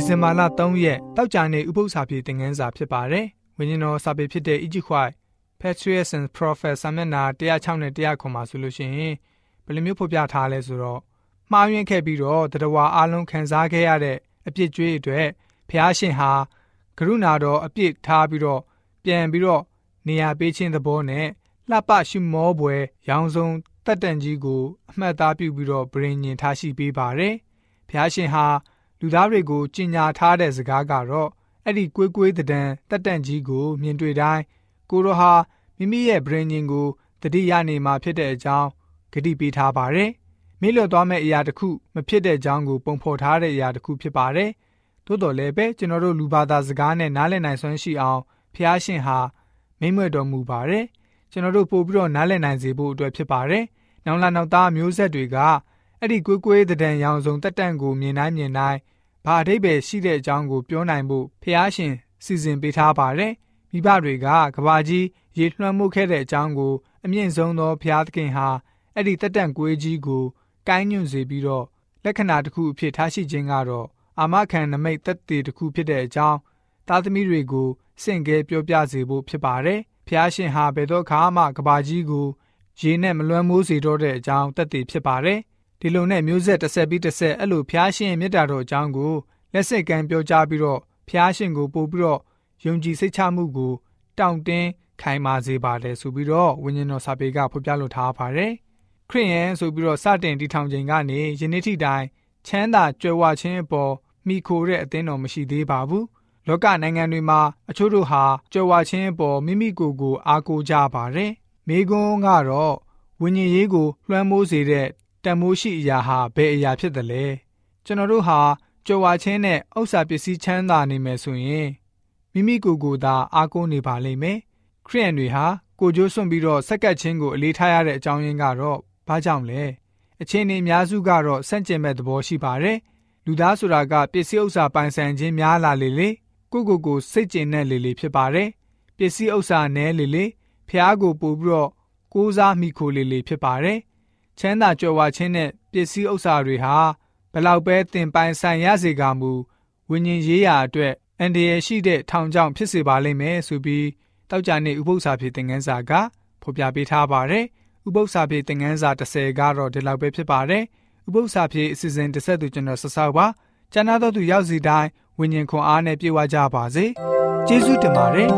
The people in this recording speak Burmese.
ဒီဇင်ဘာလ3ရက်တောက်ကြနေဥပုသ္စာပြေသင်ခန်းစာဖြစ်ပါတယ်။ဝိညာဉ်တော်စာပေဖြစ်တဲ့ Egypt White Patriarchs and Prophets စာမျက်နှာ106နဲ့109မှာဆိုလို့ရှိရင်ဘယ်လိုမျိုးဖော်ပြထားလဲဆိုတော့မှားယွင်းခဲ့ပြီးတော့တတဝါအလုံးခံစားခဲ့ရတဲ့အပြစ်ကြွေးအတွက်ဖျားရှင်ဟာကရုဏာတော်အပြစ်ထားပြီးတော့ပြန်ပြီးတော့နေရာပေးခြင်းသဘောနဲ့လှပရှုမောပွဲရောင်စုံတက်တန်ကြီးကိုအမှတ်သားပြုပြီးတော့ဗြိဉ္ဉ်ထားရှိပေးပါတယ်။ဖျားရှင်ဟာ လူသားတွေကိုကြင်ညာထားတဲ့စကားကတော့အဲ့ဒီကွေးကွေးတံတက်တန့်ကြီးကို မြင်တွေ့တိုင်းကိုရောဟာမိမိရဲ့ brain ကိုတတိယနေမှာဖြစ်တဲ့အကြောင်းဂတိပေးထားပါတယ်။မေ့လျော့သွားမယ့်အရာတစ်ခုမဖြစ်တဲ့အကြောင်းကိုပုံဖော်ထားတဲ့အရာတစ်ခုဖြစ်ပါတယ်။သို့တော်လည်းပဲကျွန်တော်တို့လူဘာသာစကားနဲ့နားလည်နိုင်စွမ်းရှိအောင်ဖျားရှင်ဟာမိမ့်မွေတော်မူပါတယ်။ကျွန်တော်တို့ပို့ပြီးတော့နားလည်နိုင်စေဖို့အတွက်ဖြစ်ပါတယ်။နောင်လာနောက်သားမျိုးဆက်တွေက အဲ့ဒီကွေးကွေးတဲ့ရောင်စုံတက်တန့်ကိုမြင်တိုင်းမြင်တိုင်းဘာအဓိပ္ပာယ်ရှိတဲ့အကြောင်းကိုပြောနိုင်ဖို့ဖះရှင်စီစဉ်ပေးထားပါတယ်။မိဘတွေကကဘာကြီးရေလွှမ်းမိုးခဲ့တဲ့အကြောင်းကို အမြင့်ဆုံးသောဖះသခင်ဟာအဲ့ဒီတက်တန့်ကွေးကြီးကိုကိုင်းညွန့်စေပြီးတော့လက္ခဏာတစ်ခုအဖြစ်ထားရှိခြင်းကတော့အာမခံနမိတ်သက်သေတစ်ခုဖြစ်တဲ့အကြောင်းသားသမီးတွေကိုစင့်ကဲပြောပြစေဖို့ဖြစ်ပါတယ်။ဖះရှင်ဟာဘယ်တော့ခါမှကဘာကြီးကိုရေနဲ့မလွှမ်းမိုးစေတော့တဲ့အကြောင်းသက်သေဖြစ်ပါတယ် ဒီလိုနဲ့မျိုးဆက်တစ်ဆက်ပြီးတစ်ဆက်အဲ့လိုဖျားရှင်မြတ်တာတော်အကြောင်းကိုလက်ဆက်ကမ်းပြောကြားပြီးတော့ဖျားရှင်ကိုပို့ပြီးတော့ယုံကြည်စိတ်ချမှုကိုတောင့်တင်းခိုင်မာစေပါတယ်ဆိုပြီးတော့ဝိညာဉ်တော်စာပေကဖော်ပြလိုထားပါတယ်ခရစ်ယာန်ဆိုပြီးတော့စတင်တည်ထောင်ခြင်းကနေယနေ့ထိတိုင်ချမ်းသာကြွယ်ဝခြင်းအပေါ်မိခိုတဲ့အသင်းတော်မရှိသေးပါဘူးလောကနိုင်ငံတွေမှာအချို့တို့ဟာကြွယ်ဝခြင်းအပေါ်မိမိကိုယ်ကိုအားကိုးကြပါတယ်မိကွန်းကတော့ဝိညာဉ်ရေးကိုလွှမ်းမိုးစေတဲ့ တန်မိုးရှိအရာဟာဘယ်အရာဖြစ်သလဲကျွန်တော်တို့ဟာကြွယ်ဝခြင်းနဲ့ဥစ္စာပစ္စည်းချမ်းသာနေမယ်ဆိုရင်မိမိကိုယ်ကိုယ်သာအားကိုးနေပါလိမ့်မယ်ခရိယန်တွေဟာကိုကြိုးစွန့်ပြီးတော့ဆက်ကပ်ခြင်းကိုအလေးထားရတဲ့အကြောင်းရင်းကတော့ဘာကြောင့်လဲအချင်းအများစုကတော့စန့်ကျင်မဲ့သဘောရှိပါတယ်လူသားဆိုတာကပစ္စည်းဥစ္စာပိုင်ဆိုင်ခြင်းများလာလေလေကိုကိုကိုစိတ်ကျင်တဲ့လေလေဖြစ်ပါတယ်ပစ္စည်းဥစ္စာနဲလေလေဖျားကိုပို့ပြီးတော့ကိုးစားမိခိုလေလေဖြစ်ပါတယ် ချမ်းသာကြွယ်ဝခြင်းနဲ့ပစ္စည်းဥစ္စာတွေဟာဘလောက်ပဲသင်ပိုင်ဆိုင်ရစေကမူဝိညာဉ်ရေးရာအတွက်အန္တရာယ်ရှိတဲ့ထောင်ချောင်းဖြစ်စေပါလိမ့်မယ်ဆိုပြီးတောက်ကြနေဥပု္ပ္ပစာဖြစ်တဲ့ငန်းစာကဖော်ပြပေးထားပါတယ်ဥပု္ပ္ပစာဖြစ်တဲ့ငန်းစာ30ကတော့ဒီလောက်ပဲဖြစ်ပါတယ်ဥပု္ပ္ပစာဖြစ်အစီအစဉ်တစ်ဆက်သူကျွန်တော်ဆဆောက်ပါကျမ်းသာတော်သူရောက်စီတိုင်းဝိညာဉ်ခွန်အားနဲ့ပြေဝကြပါစေကျေးဇူးတင်ပါတယ်